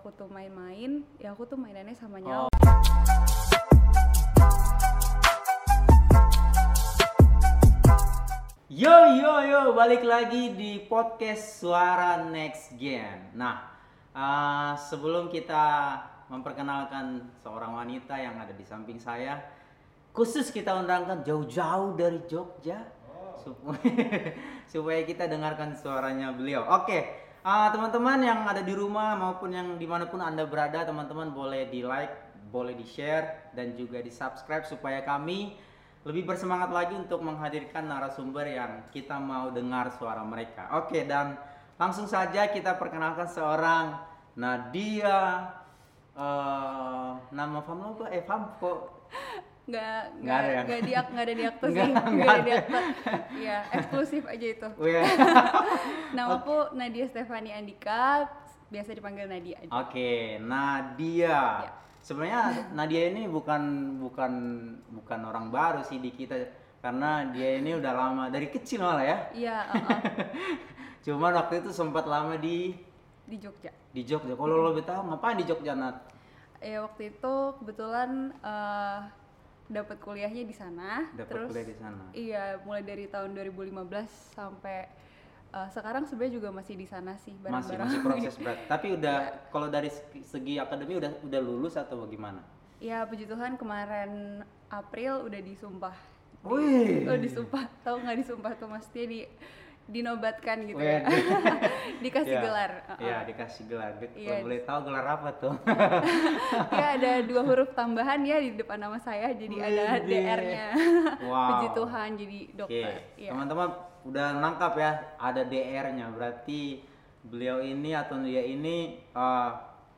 aku tuh main-main ya aku tuh mainannya sama nyawa Oh. Yo yo yo, balik lagi di podcast Suara Next Gen. Nah, uh, sebelum kita memperkenalkan seorang wanita yang ada di samping saya, khusus kita undangkan jauh-jauh dari Jogja supaya, supaya kita dengarkan suaranya beliau. Oke, uh, teman-teman yang ada di rumah maupun yang di mana pun anda berada, teman-teman boleh di like, boleh di share dan juga di subscribe supaya kami lebih bersemangat lagi untuk menghadirkan narasumber yang kita mau dengar suara mereka. Oke, dan langsung saja kita perkenalkan seorang Nadia. eh nama fam lo apa? Eh fam kok? Nggak Nggak ada ya? nggak diak nggak ada di akte sih Nggak- ada di ada. akte ya eksklusif aja itu Oh, iya. nama aku Nadia Stefani Andika biasa dipanggil Nadia aja Oke, Nadia. Ya. Sebenarnya Nadia ini bukan bukan bukan orang baru sih di kita karena dia ini udah lama dari kecil malah ya. iya uh-uh, Cuman waktu itu sempat lama di di Jogja di Jogja. Kalau lo lebih tahu ngapain di Jogja Nat? ya waktu itu kebetulan eh, dapat kuliahnya di sana Dapat terus kuliah di sana. iya mulai dari tahun 2015 sampai eh, sekarang sebenarnya juga masih di sana sih Masih bareng-bareng masih proses berat. Tapi udah kalau dari segi- akademi udah udah lulus atau bagaimana? ya puji Tuhan kemarin April udah disumpah Wih. Oh disumpah, tahu nggak disumpah tuh maksudnya di dinobatkan gitu ya, dikasih Iya. gelar. Iya, dikasih gelar. Iya. boleh tahu gelar apa tuh? ya ada dua huruf tambahan ya di depan nama saya, jadi ada. DR-nya. Wow. Puji Tuhan jadi dokter. Iya. teman-teman udah nangkap ya, ada DR-nya. Berarti beliau ini atau dia ini uh,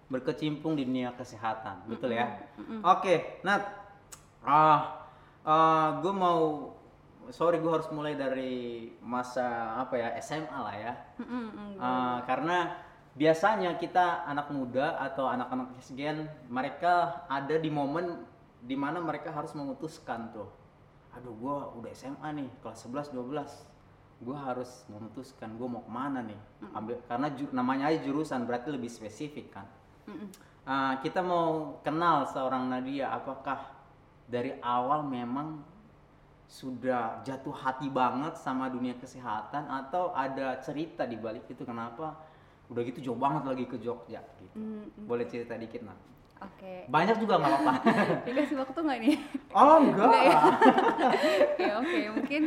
berkecimpung di dunia kesehatan, betul ya? Oke, Nat, ah, gue mau, sorry gue harus mulai dari masa apa ya SMA lah ya, Mm-mm, mm. Ah, karena biasanya kita anak muda atau anak-anak SGN mereka ada di momen di mana mereka harus memutuskan tuh aduh gua udah SMA nih kelas 11 12 gua harus memutuskan gua mau ke mana nih? Ambil karena ju- namanya aja jurusan berarti lebih spesifik kan. Mm-mm. Ah, kita mau kenal seorang Nadia apakah dari awal memang sudah jatuh hati banget sama dunia kesehatan atau ada cerita di balik itu kenapa udah gitu jauh banget lagi ke Jogja gitu. Mm, Boleh cerita dikit nah. Oke, Banyak juga nggak apa-apa. dikasih waktu nggak nih? oh enggak. Ya? ya oke, mungkin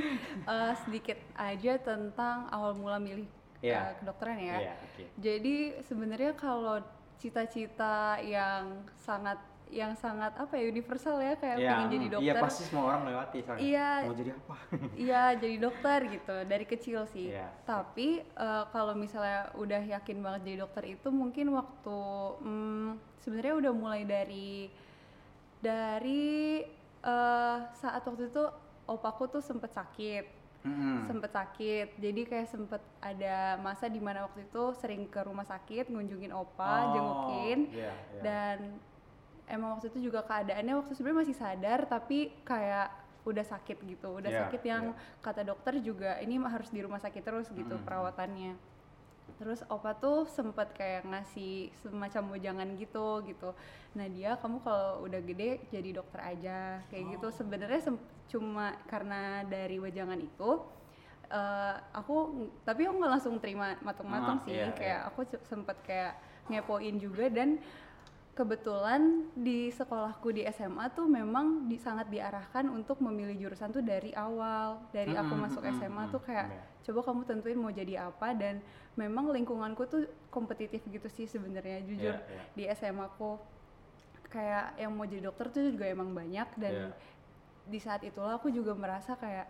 eh, sedikit aja tentang awal mula milih Iya. eh, kedokteran ya. Iya, oke. Jadi sebenarnya kalau cita-cita yang sangat yang sangat apa ya universal ya kayak Iya, pengen jadi hmm. dokter. Iya pasti semua orang lewati soalnya. Iya. Mau jadi apa? Iya, jadi dokter gitu dari kecil sih. Iya. Tapi eh, kalau misalnya udah yakin banget jadi dokter itu mungkin waktu hmm, sebenarnya udah mulai dari dari eh, saat waktu itu opaku tuh sempet sakit Mm-mm. sempet sakit jadi kayak sempet ada masa di mana waktu itu sering ke rumah sakit ngunjungin opa Oh, jengukin iya, iya. dan emang waktu itu juga keadaannya waktu sebenarnya masih sadar tapi kayak udah sakit gitu udah Iya, sakit yang iya. kata dokter juga ini harus di rumah sakit terus gitu Mm. perawatannya terus opa tuh sempet kayak ngasih semacam wejangan gitu gitu nah dia kamu kalau udah gede jadi dokter aja kayak gitu Oh. sebenarnya sem- cuma karena dari wejangan itu eh, aku tapi aku nggak langsung terima matang-matang Ah, sih iya, kayak iya. aku se- sempet kayak ngepoin juga dan kebetulan di sekolahku di SMA tuh memang di, sangat diarahkan untuk memilih jurusan tuh dari awal dari aku Mm, masuk mm, SMA mm, tuh kayak iya. coba kamu tentuin mau jadi apa dan memang lingkunganku tuh kompetitif gitu sih sebenarnya jujur Iya, iya. di SMA aku kayak yang mau jadi dokter tuh juga emang banyak dan Iya. di saat itulah aku juga merasa kayak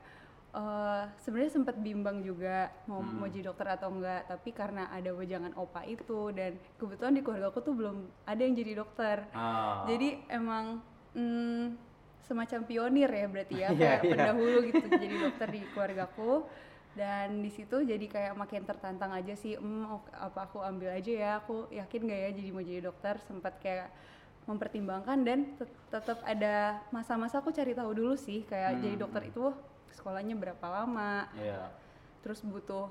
eh, sebenarnya sempat bimbang juga mau Hmm. mau jadi dokter atau enggak tapi karena ada wejangan opa itu dan kebetulan di keluarga aku tuh belum ada yang jadi dokter Ah. jadi emang mm, semacam pionir ya berarti ya Iya, kayak iya. pendahulu gitu jadi dokter di keluargaku dan di situ jadi kayak makin tertantang aja sih hmm, ok- apa aku ambil aja ya aku yakin gak ya jadi mau jadi dokter sempat kayak mempertimbangkan dan tet- tetap ada masa-masa aku cari tahu dulu sih kayak Hmm, jadi dokter itu sekolahnya berapa lama. Iya. terus butuh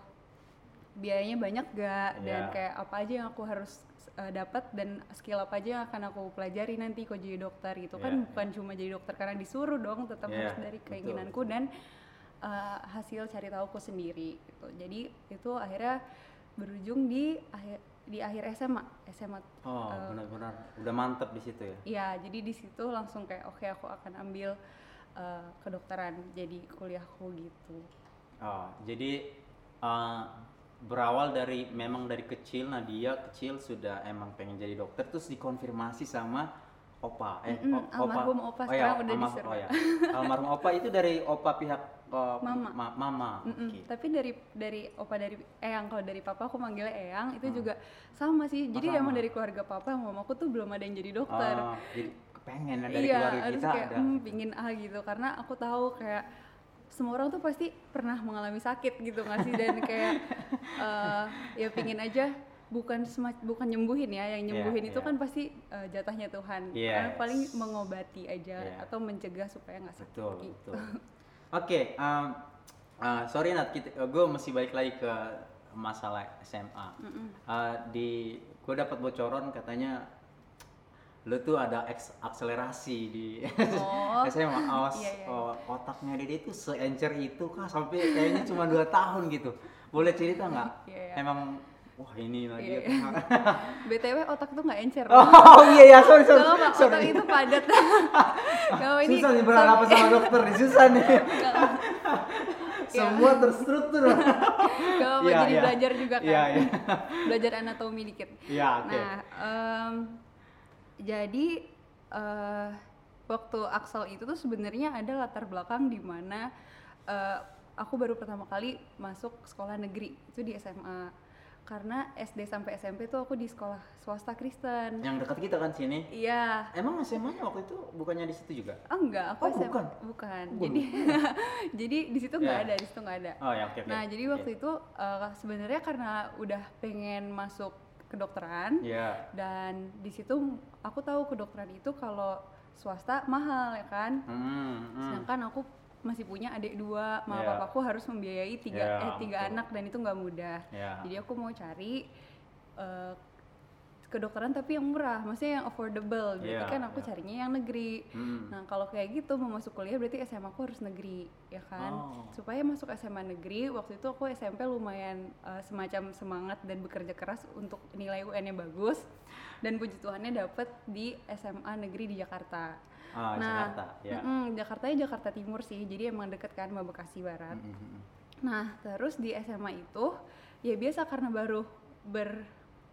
biayanya banyak gak? Dan Iya. kayak apa aja yang aku harus uh, dapat dan skill apa aja yang akan aku pelajari nanti kok jadi dokter gitu. Kan Iya, bukan cuma jadi dokter karena disuruh dong tetap Iya, harus dari betul, keinginanku dan uh, hasil cari tahuku sendiri gitu. Jadi itu akhirnya berujung di akhir di akhir SMA SMA Oh, uh, benar-benar. Udah mantep di situ ya. Iya, jadi di situ langsung kayak oke aku akan ambil uh, kedokteran jadi kuliahku gitu. Oh, jadi uh, berawal dari memang dari kecil Nadia kecil sudah emang pengen jadi dokter terus dikonfirmasi sama opa eh Mm-mm, o- almarhum opa oh ya, udah almar- disuruh. oh ya. almarhum opa itu dari opa pihak uh, Mama. ma- mama Mm-mm, Oke. Tapi dari dari opa dari eyang kalau dari papa aku manggilnya eyang itu Hmm. juga sama sih. Jadi sama. emang dari keluarga papa sama mamaku tuh belum ada yang jadi dokter. Oh, jadi pengen dari iya, keluarga kita kayak ada "Hmm, pingin ah gitu karena aku tahu kayak semua orang tuh pasti pernah mengalami sakit gitu nggak sih dan kayak eh, ya pingin aja bukan sema- bukan nyembuhin ya yang Iya, nyembuhin itu iya. kan pasti eh, jatahnya Tuhan Yes. karena paling mengobati aja Iya. atau mencegah supaya nggak sakit betul gitu. betul oke um, uh, sorry Nat gue masih balik lagi ke masalah SMA Mm-mm. Uh, di gue dapat bocoran katanya lu tuh ada akselerasi di Oh, SMA awas iya, iya. oh, otaknya Dede itu seencer itu kah sampai kayaknya cuma dua tahun gitu boleh cerita nggak Iya, iya. emang wah ini lagi Iya, iya. btw otak tuh nggak encer oh iya ya sorry sorry, Gak apa, otak sorry. itu padat Gak ini susah nih berhadapan sama dokter nih susah nih Iya. semua terstruktur Gak apa, Iya, jadi iya. belajar juga kan Iya, iya. belajar anatomi dikit Iya, oke Nah, em, jadi eh, waktu Axel itu tuh sebenarnya ada latar belakang di mana eh, aku baru pertama kali masuk sekolah negeri itu di SMA. Karena SD sampai SMP tuh aku di sekolah swasta Kristen. yang dekat kita kan sini Iya. emang SMA-nya waktu itu bukannya di situ juga Oh enggak, aku Oh, SM bukan? bukan. Jadi jadi di situ nggak Iya. ada, di situ nggak ada. oh ya oke oke Nah, jadi waktu itu eh, sebenarnya karena udah pengen masuk kedokteran, ya dan di situ aku tahu kedokteran itu kalau swasta mahal ya kan Hmm, hmm. sedangkan aku masih punya adik dua mama Iya. papaku harus membiayai tiga Iya, eh tiga betul. anak dan itu nggak mudah Ya. jadi aku mau cari eh, kedokteran tapi yang murah maksudnya yang affordable berarti Iya, kan aku iya. carinya yang negeri Hmm. Nah kalau kayak gitu mau masuk kuliah berarti SMA aku harus negeri ya kan. Oh. Supaya masuk SMA negeri waktu itu aku SMP lumayan uh, semacam semangat dan bekerja keras untuk nilai UN-nya bagus dan puji Tuhannya dapet di SMA negeri di Jakarta. Ah, nah, Jakarta, ya. mm-mm, Jakartanya Jakarta Timur sih, jadi emang deket kan sama Bekasi Barat. Mm, mm, mm. Nah, terus di SMA itu ya biasa karena baru ber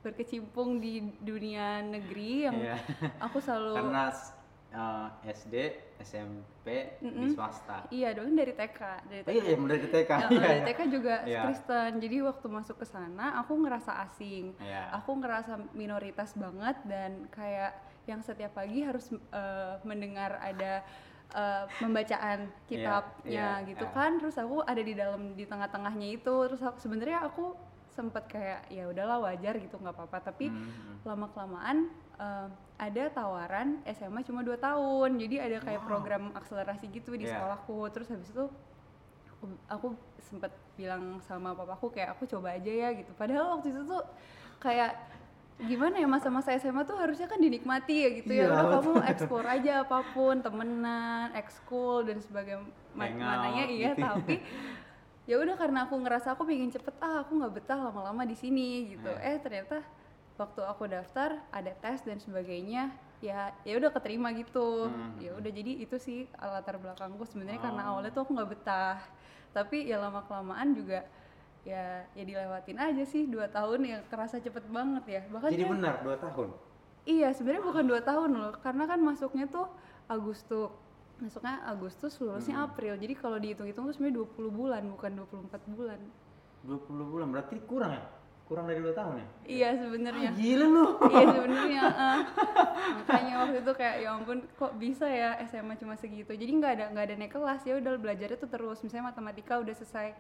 berkecimpung di dunia negeri yang Iya. aku selalu Karena s- eh, SD, SMP di Mm-mm. swasta. Iya dong dari TK, dari TK. Oh iya, iya dari TK. Ya, Iya, dari iya. TK juga Iya. Kristen. Jadi waktu masuk ke sana aku ngerasa asing. Iya. Aku ngerasa minoritas banget dan kayak yang setiap pagi harus eh, mendengar ada eh, pembacaan kitabnya iya, gitu iya. kan. Terus aku ada di dalam di tengah-tengahnya itu. Terus sebenarnya aku sempet kayak ya udahlah wajar gitu nggak apa-apa. Tapi Hmm, hmm. lama kelamaan ada tawaran SMA cuma dua tahun jadi ada kayak Wow. program akselerasi gitu di Iya. sekolahku terus habis itu aku, aku sempet bilang sama papaku kayak aku coba aja ya gitu padahal waktu itu tuh kayak gimana ya masa-masa SMA tuh harusnya kan dinikmati ya gitu Iya, ya udah kamu eksplor aja apa pun temenan ekskul dan sebagaimananya Hangout iya gitu. tapi ya udah karena aku ngerasa aku pengen cepet ah aku nggak betah lama-lama di sini gitu Iya. eh ternyata waktu aku daftar ada tes dan sebagainya ya ya udah keterima gitu Hmm. ya udah jadi itu sih latar belakangku sebenarnya karena Oh. awalnya tuh aku nggak betah tapi ya lama kelamaan juga ya ya dilewatin aja sih dua tahun ya kerasa cepet banget ya bahkan Jadi kayak- benar dua tahun. Iya, sebenarnya bukan dua tahun loh, karena kan masuknya tuh Agustus, masuknya Agustus, lulusnya Hmm. April. Jadi kalau dihitung-hitung tuh sebenarnya 20 bulan, bukan 24 bulan. 20 bulan berarti kurang ya? Kurang dari dua tahun ya? Iya sebenarnya. Ah, gila lu. iya sebenarnya. eh. Makanya waktu itu kayak ya ampun kok bisa ya SMA cuma segitu. Jadi nggak ada nggak ada naik kelas ya udah belajarnya tuh terus. Misalnya matematika udah selesai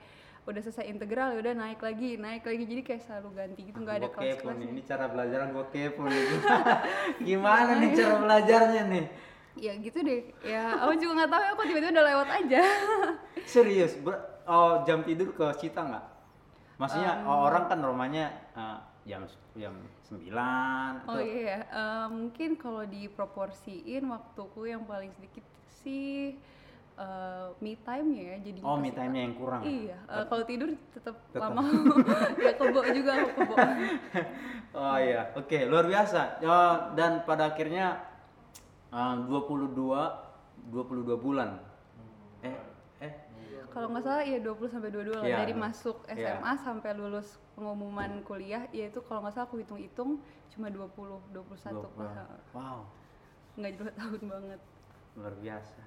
udah selesai integral ya udah naik lagi naik lagi jadi kayak selalu ganti gitu nggak ada kelas kelasnya ini cara belajar gue kepo nih. Gimana nih cara belajarnya nih? Ya gitu deh ya aku juga nggak tahu ya aku tiba-tiba udah lewat aja Serius, ber- oh, jam tidur ke Cita nggak? Maksudnya orang kan normalnya uh, jam jam 9 Oh iya, uh, mungkin kalau diproporsiin waktuku yang paling sedikit sih uh, me time ya jadi Oh, me time-nya yang kurang. Iya, uh, kalau tidur tetap lama. ya kebo juga kebo. Oh iya, oke luar biasa. Ya, dan pada akhirnya uh, 22 22 bulan. Eh eh Kalau nggak salah ya 20 sampai 22 lah Iya. dari masuk Iya. SMA sampai lulus pengumuman kuliah ya itu kalau nggak salah aku hitung-hitung cuma 20 21 20. lah. Wow, Nggak dua tahun banget. luar biasa.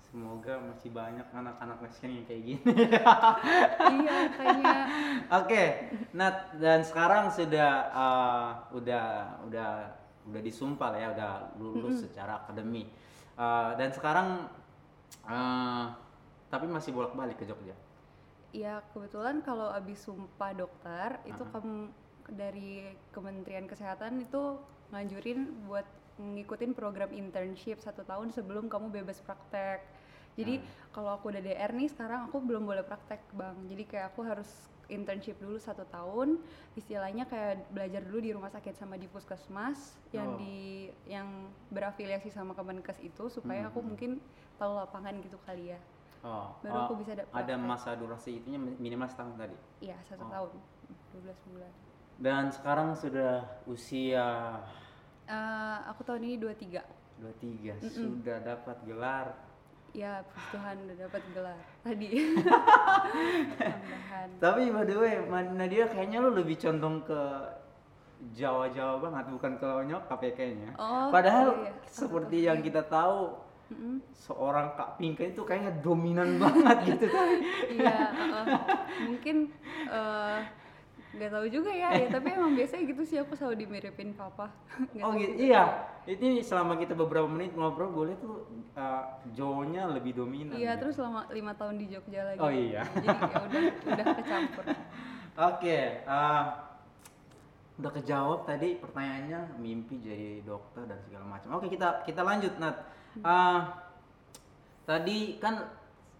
Semoga masih banyak anak-anak Mexican yang kayak gini. iya, kayaknya Oke, Nat dan sekarang sudah uh, udah udah udah disumpah lah ya, udah lulus secara akademi. Uh, dan sekarang uh, tapi masih bolak-balik ke Jogja. ya kebetulan kalau abis sumpah dokter itu Aha. kamu dari Kementerian Kesehatan itu nganjurin buat ngikutin program internship satu tahun sebelum kamu bebas praktek. Jadi kalau aku udah DR nih sekarang aku belum boleh praktek bang. Jadi kayak aku harus internship dulu satu tahun, istilahnya kayak belajar dulu di rumah sakit sama di puskesmas Oh. yang di yang berafiliasi sama Kemenkes itu supaya aku Mhm. mungkin tahu lapangan gitu kali ya. Oh, Baru oh, aku bisa ada ada praktek. masa durasi itunya minimal setahun tadi. Iya satu Oh. tahun, 12 bulan. Dan sekarang sudah usia Eh, aku tahun ini 23 23 Mm-mm. sudah dapat gelar. Ya, puji Tuhan udah dapat gelar tadi. Tambahan. Tapi by the way, Nadia kayaknya lu lebih condong ke Jawa-Jawa banget, bukan ke nyokap ya kayaknya. Oh, Padahal iya, iya. seperti yang kita tahu, Mm-mm. seorang Kak Pinka itu kayaknya dominan banget gitu tapi. Iya, uh, mungkin eh, nggak tahu juga ya, ya tapi emang biasanya gitu sih aku selalu dimiripin papa. Nggak Oh gitu, iya. Ini selama kita beberapa menit ngobrol, boleh tuh uh, Jawanya lebih dominan. Iya, gitu. terus selama lima tahun di Jogja lagi. Oh, iya. Jadi ya udah udah kecampur. Oke, uh, udah kejawab tadi pertanyaannya mimpi jadi dokter dan segala macam. Oke kita kita lanjut Nat. Uh, tadi kan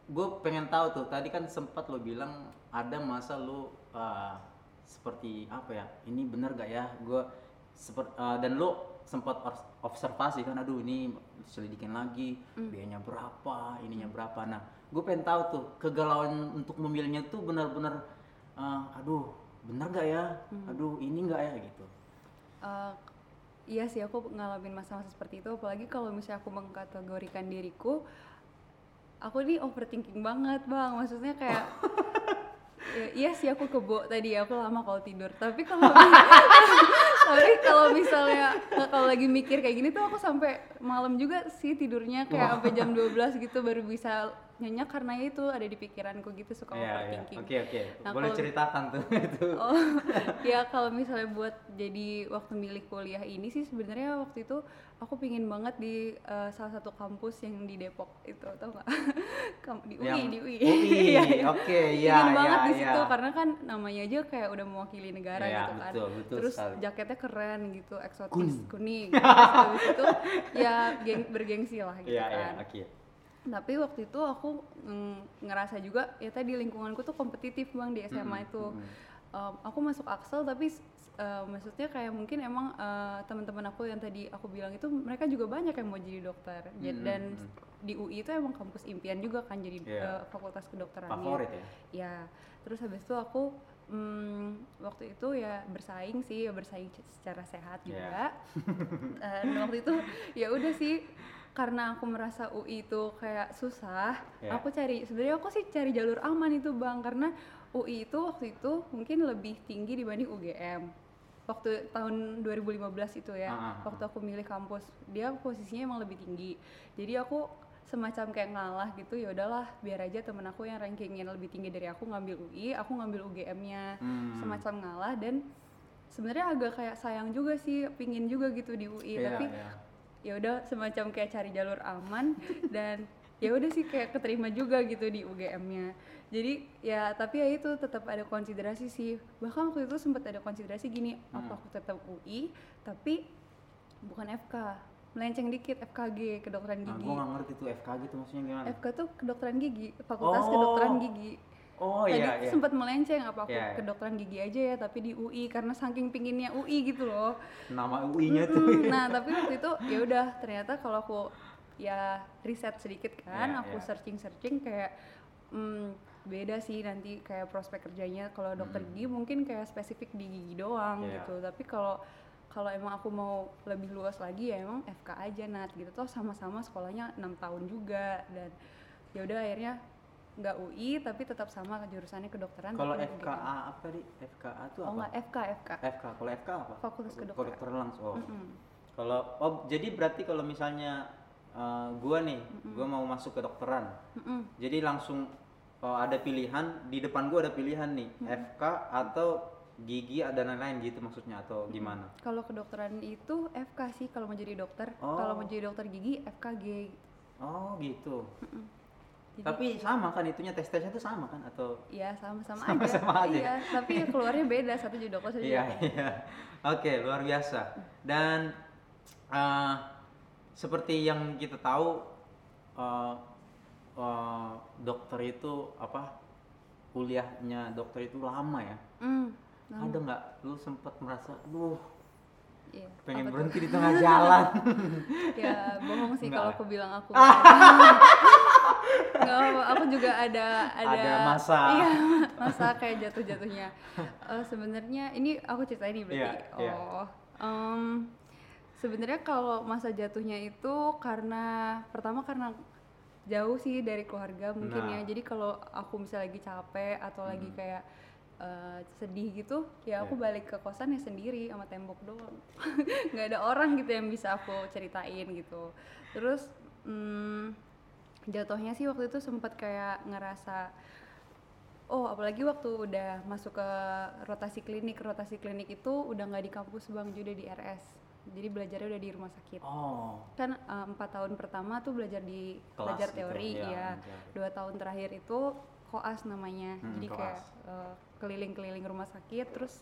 gue pengen tahu tuh. Tadi kan sempat lo bilang ada masa lo uh, seperti apa ya? Ini bener gak ya? Gue seperti dan lo sempat observasi kan, aduh ini selidikin lagi, biayanya berapa, ininya berapa. Nah, gue pengen tahu tuh kegalauan untuk memilihnya tuh benar-benar uh, aduh bener gak ya? Aduh ini gak ya? Gitu. Eh, iya sih aku ngalamin masa-masa seperti itu. Apalagi kalau misalnya aku mengkategorikan diriku aku ini overthinking banget bang. Maksudnya kayak ya, iya sih aku kebo tadi aku lama kalau tidur. Tapi kalau tapi kalau misalnya kalau lagi mikir kayak gini tuh aku sampai malam juga sih tidurnya kayak sampai jam 12 gitu baru bisa nyenyak karena itu ada di pikiranku gitu suka Iya, iya. overthinking oke oke Nah, boleh kalau- ceritakan tuh itu Oh, ya kalau misalnya buat jadi waktu milih kuliah ini sih sebenarnya waktu itu aku pingin banget di eh, salah satu kampus yang di Depok itu tau nggak? Kam- di UI, Yang di UI. UI, Iya, iya. oke, iya, Pingin banget iya, di situ iya. karena kan namanya aja kayak udah mewakili negara Iya, gitu kan. betul, betul Terus sekali. jaketnya keren gitu, eksotis, Kuning. kuning. Terus habis itu ya geng, bergengsi lah gitu iya kan oke tapi waktu itu aku mm, ngerasa juga ya tadi lingkunganku tuh kompetitif bang di SMA Mm-mm, itu. Um, aku masuk Axel tapi uh, maksudnya kayak mungkin emang uh, teman-teman aku yang tadi aku bilang itu mereka juga banyak yang mau jadi dokter. Mm-mm, dan di UI itu emang kampus impian juga kan jadi Iya. uh, fakultas kedokteran favorit ya? Ya terus habis itu aku mm, waktu itu ya bersaing sih ya bersaing secara sehat Iya. juga. Dan waktu itu ya udah sih karena aku merasa UI itu kayak susah Iya. aku cari sebenarnya aku sih cari jalur aman itu bang karena UI itu waktu itu mungkin lebih tinggi dibanding UGM waktu tahun 2015 itu ya Ah, ah, ah. waktu aku milih kampus dia posisinya emang lebih tinggi jadi aku semacam kayak ngalah gitu ya udahlah biar aja temen aku yang rankingnya lebih tinggi dari aku ngambil UI aku ngambil UGM-nya Hmm. semacam ngalah dan sebenarnya agak kayak sayang juga sih pingin juga gitu di UI Iya, tapi iya. Ya udah semacam kayak cari jalur aman dan ya udah sih kayak keterima juga gitu di UGM-nya jadi ya tapi ya itu tetap ada konsiderasi sih. Bahkan waktu itu sempat ada konsiderasi gini Hmm. apa aku tetap UI tapi bukan FK melenceng dikit FKG kedokteran nah gigi. gue nggak ngerti tuh FKG tuh maksudnya gimana? FK tuh kedokteran gigi fakultas Oh. kedokteran gigi Oh tadi iya iya. sempat melenceng apa aku Iya, iya. kedokteran gigi aja ya tapi di UI karena saking pinginnya UI gitu loh Nama UI-nya tuh. Mm, nah tapi waktu itu ya udah ternyata kalau aku ya riset sedikit kan Iya, aku iya. searching searching kayak hmm, beda sih nanti kayak prospek kerjanya kalau dokter Mm. gigi mungkin kayak spesifik di gigi doang Iya. gitu tapi kalau kalau emang aku mau lebih luas lagi ya emang FK aja nat gitu toh sama-sama sekolahnya enam tahun juga dan ya udah akhirnya nggak UI tapi tetap sama jurusannya kedokteran Kalau di FKA apa tadi? FKA tuh oh apa? nggak FK FK FK. Kalau FK apa? Fakultas Kedok- Kedokteran. Kedokteran langsung. Oh. Mm-mm. Kalau oh jadi berarti kalau misalnya eh, gua nih, gua mau masuk kedokteran. Mm-mm. Jadi langsung oh, ada pilihan di depan gua ada pilihan nih, FK atau gigi ada lain-lain gitu maksudnya atau gimana? Kalau kedokteran itu FK sih kalau mau jadi dokter. Oh. Kalau mau jadi dokter gigi FKG. Oh gitu. Jadi, Tapi sama kan itunya tes tesnya tuh sama kan atau? Iya sama-sama aja. Sama-sama aja. Iya, tapi ya keluarnya beda. Satu satu jadi Iya iya. Oke luar biasa. Dan eh, seperti yang kita tahu eh, eh, dokter itu apa kuliahnya dokter itu lama ya. Hmm, lama. Ada nggak lu sempat merasa, duh Iya, pengen apa tuh? berhenti di tengah jalan? Ya bohong sih kalau aku bilang aku. Enggak, aku juga ada ada, Ada masa. Iya, masa kayak jatuh-jatuhnya. Eh, sebenarnya ini aku ceritain nih berarti. Iya, iya. oh. em, sebenarnya kalau masa jatuhnya itu karena pertama karena jauh sih dari keluarga mungkin Nah. ya. Jadi kalau aku misalnya lagi capek atau lagi Hmm. kayak eh, sedih gitu, ya aku Iya. balik ke kosan ya sendiri sama tembok doang. nggak ada orang gitu yang bisa aku ceritain gitu. Terus hmm, jatuhnya sih waktu itu sempat kayak ngerasa oh apalagi waktu udah masuk ke rotasi klinik rotasi klinik itu udah nggak di kampus bang jadi di RS jadi belajarnya udah di rumah sakit Oh, kan eh, empat tahun pertama tuh belajar di Kelas belajar gitu, teori ya, ya belajar. dua tahun terakhir itu koas namanya Hmm, jadi koas. kayak eh, keliling-keliling rumah sakit terus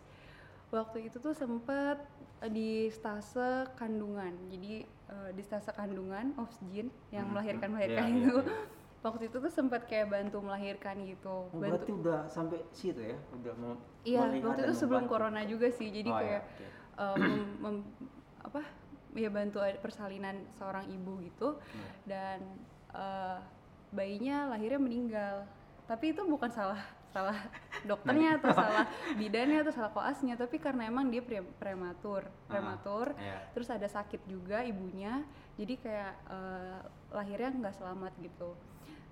waktu itu tuh sempet eh, di stase kandungan jadi eh, di stase kandungan oxygen yang Hmm, melahirkan hmm. melahirkan Iya, iya, itu iya. waktu itu tuh sempat kayak bantu melahirkan gitu oh bantu berarti udah sampai situ ya? Udah mau iya waktu itu sebelum membantu. corona juga sih jadi Oh, iya, kayak oke. eh, mem- mem- apa ya bantu persalinan seorang ibu gitu Iya. dan eh, bayinya lahirnya meninggal tapi itu bukan salah salah dokternya atau salah bidannya atau salah koasnya tapi karena emang dia pre- prematur prematur Iya. terus ada sakit juga ibunya jadi kayak eh, lahirnya nggak selamat gitu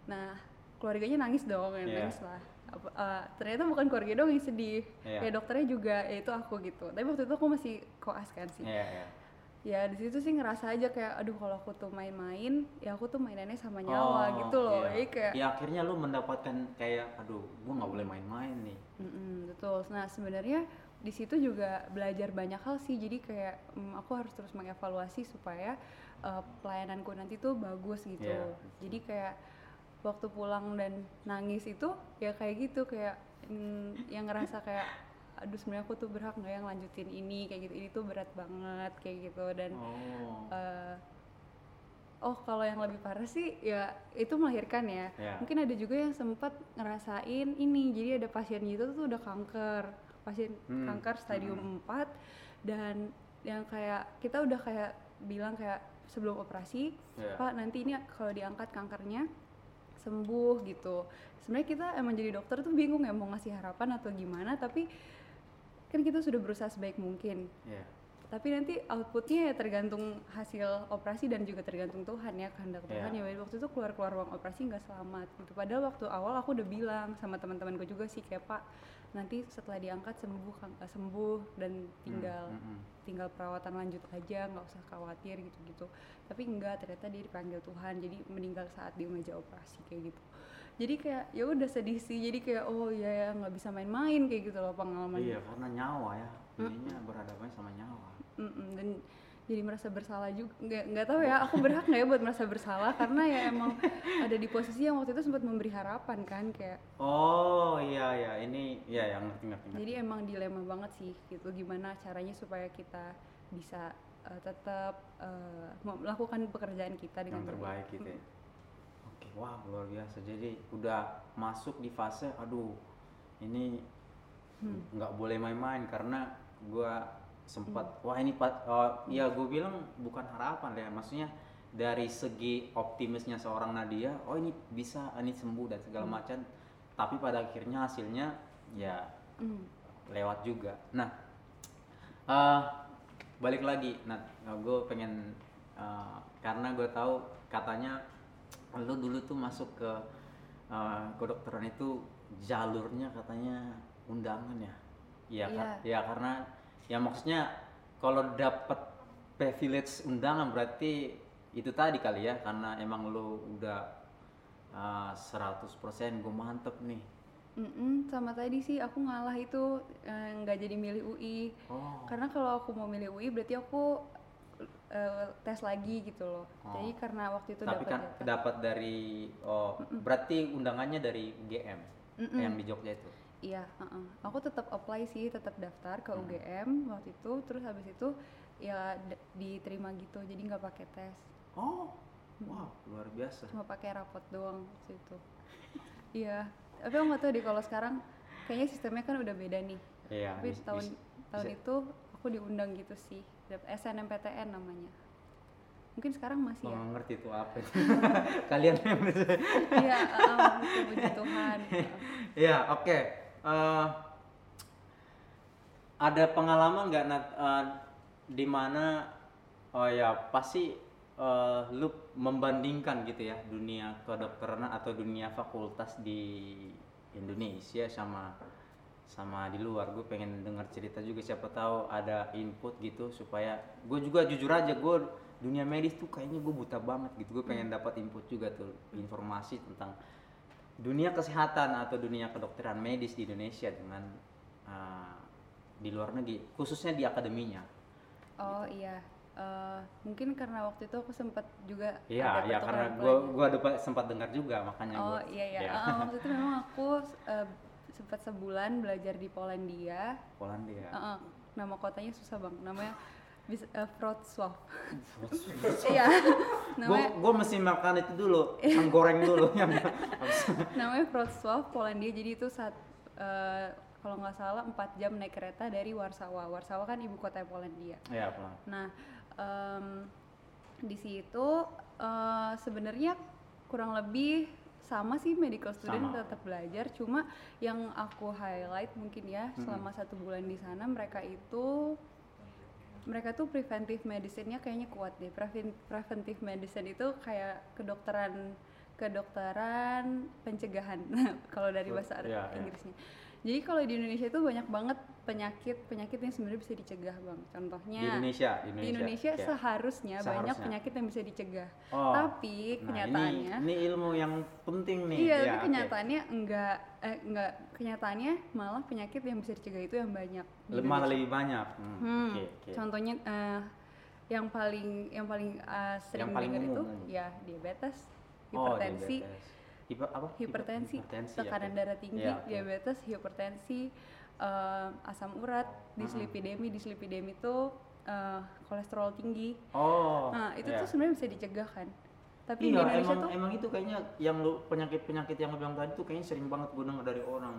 nah keluarganya nangis dong ya, Iya. nangis lah eh, ternyata bukan keluarga dong yang sedih Iya. kayak dokternya juga ya itu aku gitu tapi waktu itu aku masih koas kan sih Iya, iya. Ya di situ sih ngerasa aja kayak aduh kalau aku tuh main-main ya aku tuh mainannya sama nyawa Oh, gitu loh. iya. jadi kayak Ya akhirnya lu mendapatkan kayak aduh, gua nggak boleh main-main nih. Mm-mm, betul. Nah sebenarnya di situ juga belajar banyak hal sih. Jadi kayak mm, aku harus terus mengevaluasi supaya uh, pelayananku nanti tuh bagus gitu. Iya, jadi kayak waktu pulang dan nangis itu ya kayak gitu kayak mm, yang ngerasa kayak aduh sebenarnya aku tuh berhak nggak yang lanjutin ini kayak gitu ini tuh berat banget kayak gitu dan Oh. eh, oh kalau yang lebih parah sih ya itu melahirkan ya Iya. mungkin ada juga yang sempat ngerasain ini jadi ada pasien gitu tuh udah kanker pasien Hmm. kanker stadium 4 dan yang kayak kita udah kayak bilang kayak sebelum operasi Iya. pak nanti ini kalau diangkat kankernya sembuh gitu sebenarnya kita emang jadi dokter tuh bingung ya mau ngasih harapan atau gimana tapi kan kita sudah berusaha sebaik mungkin Iya. tapi nanti outputnya ya tergantung hasil operasi dan juga tergantung Tuhan ya kehendak Tuhan Iya. ya waktu itu keluar keluar ruang operasi nggak selamat gitu padahal waktu awal aku udah bilang sama teman-temanku juga sih kayak pak nanti setelah diangkat sembuh eh, sembuh dan tinggal Hmm, hmm, hmm. tinggal perawatan lanjut aja nggak usah khawatir gitu-gitu tapi enggak ternyata dia dipanggil Tuhan jadi meninggal saat di meja operasi kayak gitu jadi kayak ya udah sedih sih jadi kayak oh ya ya nggak bisa main-main kayak gitu loh pengalaman Iya, karena nyawa ya. Ininya berhadapan sama nyawa. Mm-mm, dan jadi merasa bersalah juga nggak nggak tahu ya aku berhak nggak ya buat merasa bersalah karena ya emang ada di posisi yang waktu itu sempat memberi harapan kan kayak Oh iya iya ini iya yang ngerti ngerti. jadi emang dilema banget sih gitu gimana caranya supaya kita bisa eh, tetap eh, melakukan pekerjaan kita dengan yang baik. terbaik gitu ya. Oke. wah luar biasa jadi udah masuk di fase aduh ini Hmm. nggak boleh main-main karena gua sempat wah ini pak oh, ya gue bilang bukan harapan ya maksudnya dari segi optimisnya seorang Nadia oh ini bisa ini sembuh dan segala macam tapi pada akhirnya hasilnya ya Hmm. lewat juga. Nah eh, balik lagi nah gue pengen eh, karena gue tahu katanya lu dulu tuh masuk ke eh, kedokteran itu jalurnya katanya undangan ya? Iya kan ya karena ya maksudnya kalau dapat privilege undangan berarti itu tadi kali ya karena emang lu udah eh, 100% gue mantep nih. Mm-mm, sama tadi sih aku ngalah itu eh, nggak jadi milih UI oh. Karena kalau aku mau milih UI berarti aku eh, tes lagi gitu loh. Oh. jadi karena waktu itu tapi dapat kan dapat dari oh berarti undangannya dari UGM Mm-mm. yang di Jogja itu Iya, heeh. aku tetap apply sih, tetap daftar ke Hmm. UGM waktu itu, terus habis itu ya diterima gitu, jadi nggak pakai tes, oh wow luar biasa cuma pakai rapot doang waktu itu. Iya, tapi aku nggak tahu deh kalau sekarang kayaknya sistemnya kan udah beda nih. iya tapi bis- tahun bis- tahun bisa- itu aku diundang gitu sih, SNMPTN namanya. Mungkin sekarang masih ya. nggak ngerti itu apa kalian Iya, itu puji Tuhan. Iya, oke. Eh, ada pengalaman nggak Nat? Eh, di mana oh ya pasti eh, lu membandingkan gitu ya dunia kedokteran atau dunia fakultas di Indonesia sama sama di luar. Gue pengen dengar cerita juga siapa tahu ada input gitu supaya gue juga jujur aja gue dunia medis tuh kayaknya gue buta banget gitu. Gue pengen dapat input juga tuh informasi tentang dunia kesehatan atau dunia kedokteran medis di Indonesia dengan uh, di luar negeri khususnya di akademinya Oh iya, Eh, mungkin karena waktu itu aku sempat juga iya ya pertukaran karena pelajar. gue ada sempat dengar juga makanya Oh gua- iya iya, ya. Eh, waktu itu memang aku eh, sempat sebulan belajar di Polandia. Polandia Eh, eh, nama kotanya susah bang, namanya bis, eh, Wrocław. Iya, gue namanya gue mesti makan itu dulu yang goreng dulu yang namanya Wrocław Polandia. Jadi itu saat eh, kalau nggak salah 4 jam naik kereta dari Warsawa. Warsawa kan ibu kota Polandia. ya Polan. Nah, em, di situ eh, sebenarnya kurang lebih sama sih medical student Sama. tetap belajar, cuma yang aku highlight mungkin ya Mm-mm. selama satu bulan di sana mereka itu mereka tuh preventive medicine-nya kayaknya kuat deh. Preven- preventive medicine itu kayak kedokteran kedokteran pencegahan kalau dari bahasa iya, iya. Inggrisnya. Jadi kalau di Indonesia itu banyak banget penyakit penyakit yang sebenarnya bisa dicegah bang. Contohnya di Indonesia di di Indonesia, Indonesia ya. seharusnya, banyak Seharusnya. penyakit yang bisa dicegah. Oh, Tapi nah, kenyataannya ini, ini ilmu yang penting nih iya, ya, tapi kenyataannya enggak eh, enggak kenyataannya malah penyakit yang bisa dicegah itu yang banyak. malah Indonesia. lebih banyak Hmm, Hmm, oke, oke. Contohnya eh, yang paling yang paling eh, sering paling dengar itu ya diabetes, Oh, hipertensi, diabetes. Hiper, apa? hipertensi, Hipertensi, tekanan oke. darah tinggi, Iya, oke. diabetes, hipertensi, eh, asam urat, dislipidemi, dislipidemi itu eh, kolesterol tinggi. Oh. Nah, itu iya. tuh sebenarnya bisa dicegah kan. Tapi iya, di Indonesia emang, tuh emang itu kayaknya yang lu penyakit-penyakit yang lu bilang tadi tuh kayaknya sering banget gue dari orang.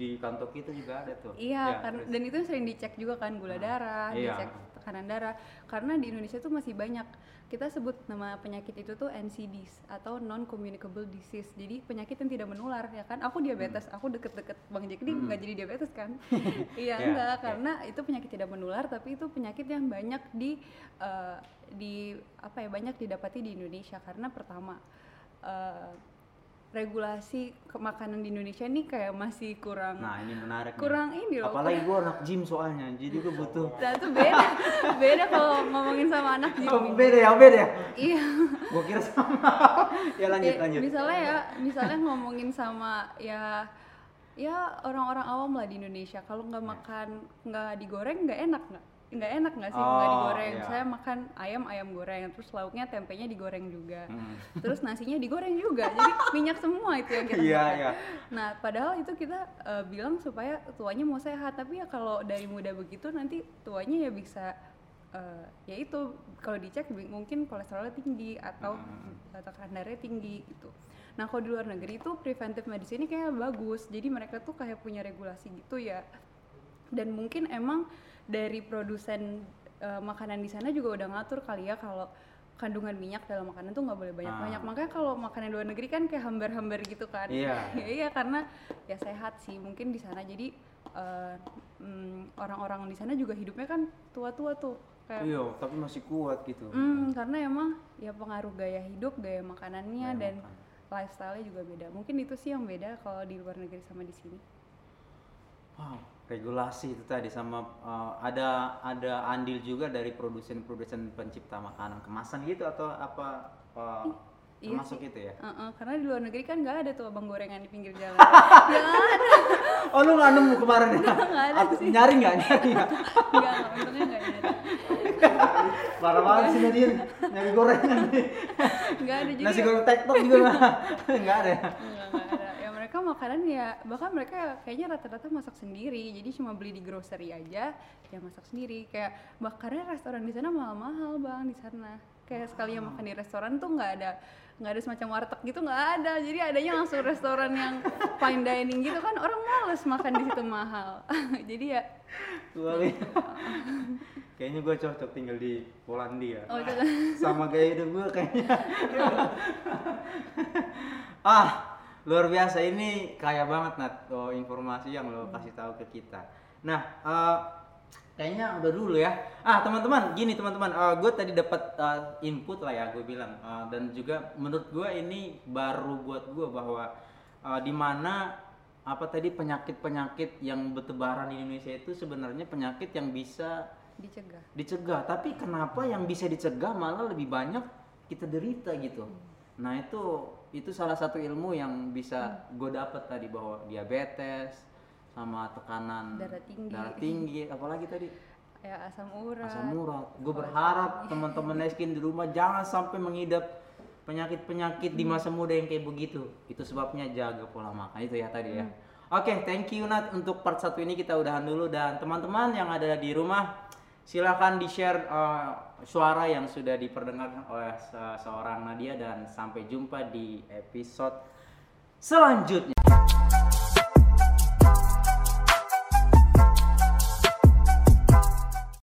Di kantor kita juga ada tuh. Iya, Ya, kan terus. dan itu sering dicek juga kan gula Hmm. darah, Iya. dicek tekanan darah. Karena di Indonesia tuh masih banyak kita sebut nama penyakit itu tuh NCDs atau non communicable disease. Jadi penyakit yang tidak menular ya kan. Aku diabetes, aku deket-deket Bang Jack ini Hmm. nggak jadi diabetes kan? iya Iya, enggak, iya. karena itu penyakit tidak menular tapi itu penyakit yang banyak di eh, di apa ya banyak didapati di Indonesia karena pertama eh, regulasi ke makanan di Indonesia ini kayak masih kurang Nah, ini menarik. nih. kurang ini loh Apalagi gue anak gym soalnya, jadi gue butuh. Nah itu beda, beda kalau ngomongin sama anak gym. Oh, beda ya, beda ya. Iya. Gue kira sama. ya lanjut, Ya, lanjut. Misalnya ya, misalnya ngomongin sama ya ya orang-orang awam lah di Indonesia. Kalau nggak makan nggak digoreng nggak enak nggak? Nggak enak nggak sih Oh, nggak digoreng? iya. Saya makan ayam ayam goreng, terus lauknya tempenya digoreng juga. Hmm. Terus nasinya digoreng juga, jadi minyak semua itu yang kita Iya, makan. iya. Nah, padahal itu kita eh, bilang supaya tuanya mau sehat, tapi ya kalau dari muda begitu nanti tuanya ya bisa eh, ya itu kalau dicek mungkin kolesterolnya tinggi atau Hmm. tekanan darahnya tinggi gitu. Nah kalau di luar negeri itu preventive medicine ini kayak bagus, jadi mereka tuh kayak punya regulasi gitu ya. Dan mungkin emang dari produsen eh, makanan di sana juga udah ngatur kali ya kalau kandungan minyak dalam makanan tuh nggak boleh banyak-banyak. Ah. Makanya kalau makanan luar negeri kan kayak hambar-hambar gitu kan. Iya. ya iya karena ya sehat sih mungkin di sana jadi eh, mm, orang-orang di sana juga hidupnya kan tua-tua tuh kayak Iya, tapi masih kuat gitu. Hmm, karena emang ya pengaruh gaya hidup, gaya makanannya Gaya dan makan. lifestyle-nya juga beda. Mungkin itu sih yang beda kalau di luar negeri sama di sini. Wow, regulasi itu tadi sama uh, ada ada andil juga dari produsen-produsen pencipta makanan kemasan gitu atau apa uh, iya termasuk itu ya? Uh-uh, karena di luar negeri kan nggak ada tuh abang gorengan di pinggir jalan. Nggak ada, Oh lu nggak nemu kemarin ya? Nggak ada sih. Nyari nggak? Nyari nggak? nggak, untungnya nggak ada. Parah banget sih Nadine, nyari gorengan nih. Nggak ada jadi. Nasi goreng tektok juga nggak nggak ada ya? Nggak, nggak ada. Ya mereka makanan ya, bahkan mereka kayaknya rata-rata masak sendiri. Jadi cuma beli di grocery aja, ya masak sendiri. Kayak bakarnya restoran di sana mahal-mahal bang di sana. Kayak sekali yang makan di restoran tuh nggak ada nggak ada semacam warteg gitu nggak ada. Jadi adanya langsung restoran yang fine dining gitu kan orang males makan di situ mahal. Jadi ya, lihat. Kayaknya gue cocok tinggal di Polandia. oh sama gaya hidup gue kayaknya ah luar biasa ini kaya banget nat. Oh, informasi yang lo kasih tahu ke kita. Nah eh, kayaknya udah dulu ya. Ah teman-teman gini teman-teman. Gue tadi dapat eh, input lah ya gue bilang. Eh, dan juga menurut gue ini baru buat gue bahwa eh, di mana apa tadi penyakit-penyakit yang bertebaran di Indonesia itu sebenarnya penyakit yang bisa dicegah. dicegah. Tapi kenapa yang bisa dicegah malah lebih banyak kita derita gitu? Nah itu itu salah satu ilmu yang bisa gue dapet tadi bahwa diabetes sama tekanan Darah tinggi. darah tinggi apalagi tadi? Kayak asam urat. asam urat. Gue berharap teman-teman Neskin di rumah jangan sampai mengidap penyakit-penyakit di masa muda yang kayak begitu. Itu sebabnya jaga pola makan. Itu ya tadi ya. Oke thank you Nat. Untuk part satu ini kita udahan dulu. Dan teman-teman yang ada di rumah silahkan di share suara yang sudah diperdengarkan oleh se- seorang Nadia dan sampai jumpa di episode selanjutnya